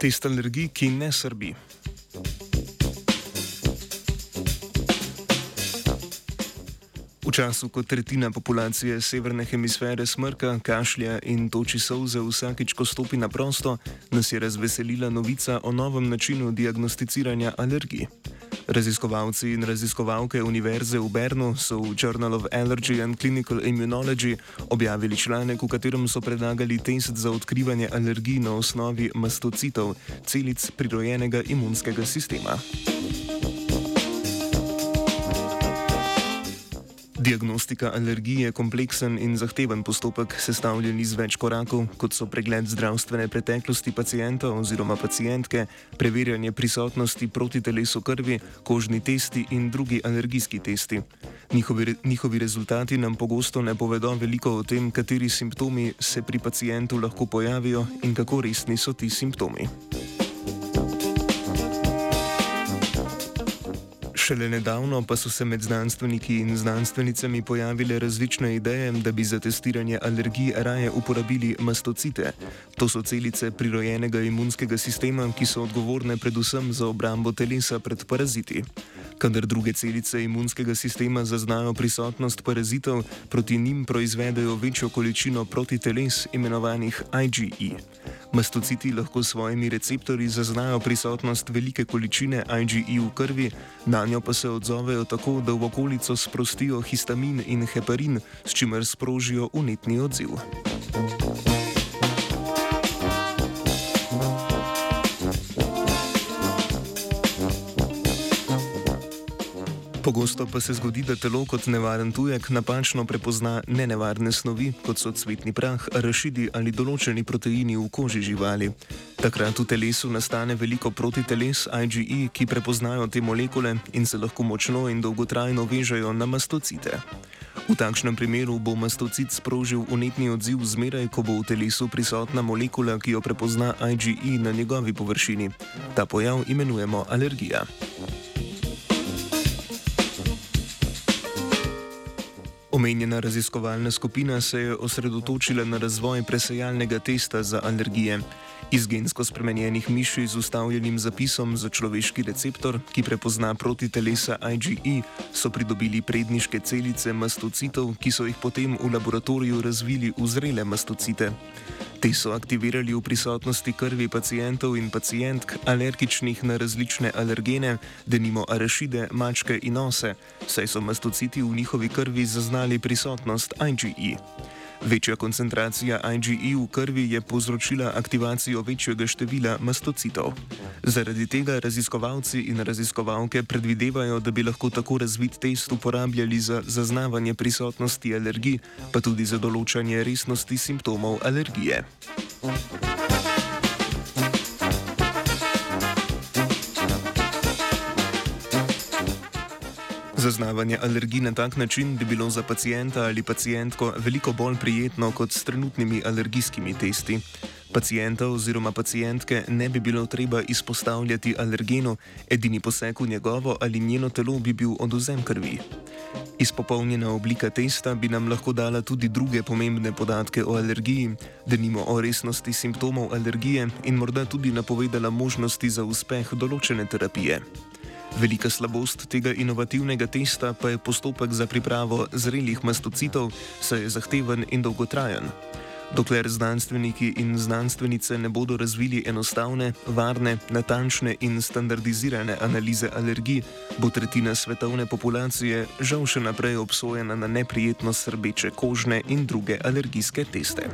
Test alergij, ki ne srbi. V času, ko tretjina populacije severne hemisfere smrka, kašlja in toči solze vsakič, ko stopi na prosto, nas je razveselila novica o novem načinu diagnosticiranja alergij. Raziskovalci in raziskovalke Univerze v Bernu so v Journal of Allergy and Clinical Immunology objavili članek, v katerem so predlagali test za odkrivanje alergij na osnovi mastocitov, celic prirojenega imunskega sistema. Diagnostika alergije je kompleksen in zahteven postopek, sestavljen iz več korakov, kot so pregled zdravstvene preteklosti pacijenta oziroma pacijentke, preverjanje prisotnosti proti telesu krvi, kožni testi in drugi alergijski testi. Njihovi, njihovi rezultati nam pogosto ne povedo veliko o tem, kateri simptomi se pri pacijentu lahko pojavijo in kako resni so ti simptomi. Šele nedavno pa so se med znanstveniki in znanstvenicami pojavile različne ideje, da bi za testiranje alergij raje uporabili mastocite. To so celice prirojenega imunskega sistema, ki so odgovorne predvsem za obrambo telesa pred paraziti. Kadar druge celice imunskega sistema zaznajo prisotnost parazitov, proti njim proizvedejo večjo količino protiteles, imenovanih IgE. Mastociti lahko s svojimi receptorji zaznajo prisotnost velike količine IgE v krvi, na njo pa se odzovejo tako, da v okolico sprostijo histamin in heparin, s čimer sprožijo unetni odziv. Thank you. Pogosto pa se zgodi, da telo kot nevaren tujek napačno prepozna nenevarne snovi, kot so cvetni prah, rašidi ali določeni proteini v koži živali. Takrat v telesu nastane veliko protiteles IgE, ki prepoznajo te molekule in se lahko močno in dolgotrajno vežejo na mastocite. V takšnem primeru bo mastocit sprožil unetni odziv zmeraj, ko bo v telesu prisotna molekula, ki jo prepozna IgE na njegovi površini. Ta pojav imenujemo alergija. Omenjena raziskovalna skupina se je osredotočila na razvoj presejalnega testa za alergije. Iz gensko spremenjenih miši z ustavljenim zapisom za človeški receptor, ki prepozna proti telesa IgE, so pridobili predniške celice mastocitov, ki so jih potem v laboratoriju razvili v zrele mastocite. Te so aktivirali v prisotnosti krvi pacijentov in pacijentk, alergičnih na različne alergene, denimo arašide, mačke in ose, saj so mastociti v njihovi krvi zaznali prisotnost IgE. Večja koncentracija IgE v krvi je povzročila aktivacijo večjega števila mastocitov. Zaradi tega raziskovalci in raziskovalke predvidevajo, da bi lahko tako razvit test uporabljali za zaznavanje prisotnosti alergij, pa tudi za določanje resnosti simptomov alergije. Thank you. Zaznavanje alergij na tak način bi bilo za pacijenta ali pacijentko veliko bolj prijetno kot s trenutnimi alergijskimi testi. Pacijenta oziroma pacijentke ne bi bilo treba izpostavljati alergenu, edini poseg v njegovo ali njeno telo bi bil oduzem krvi. Izpopolnjena oblika testa bi nam lahko dala tudi druge pomembne podatke o alergiji, denimo o resnosti simptomov alergije in morda tudi napovedala možnosti za uspeh določene terapije. Velika slabost tega inovativnega testa pa je postopek za pripravo zrelih mastocitov, saj je zahteven in dolgotrajen. Dokler znanstveniki in znanstvenice ne bodo razvili enostavne, varne, natančne in standardizirane analize alergij, bo tretjina svetovne populacije žal še naprej obsojena na neprijetno srbeče kožne in druge alergijske teste.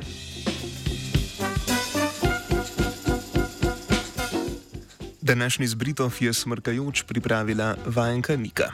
Današnji zbritov je smrkajoč pripravila vajenka Nika.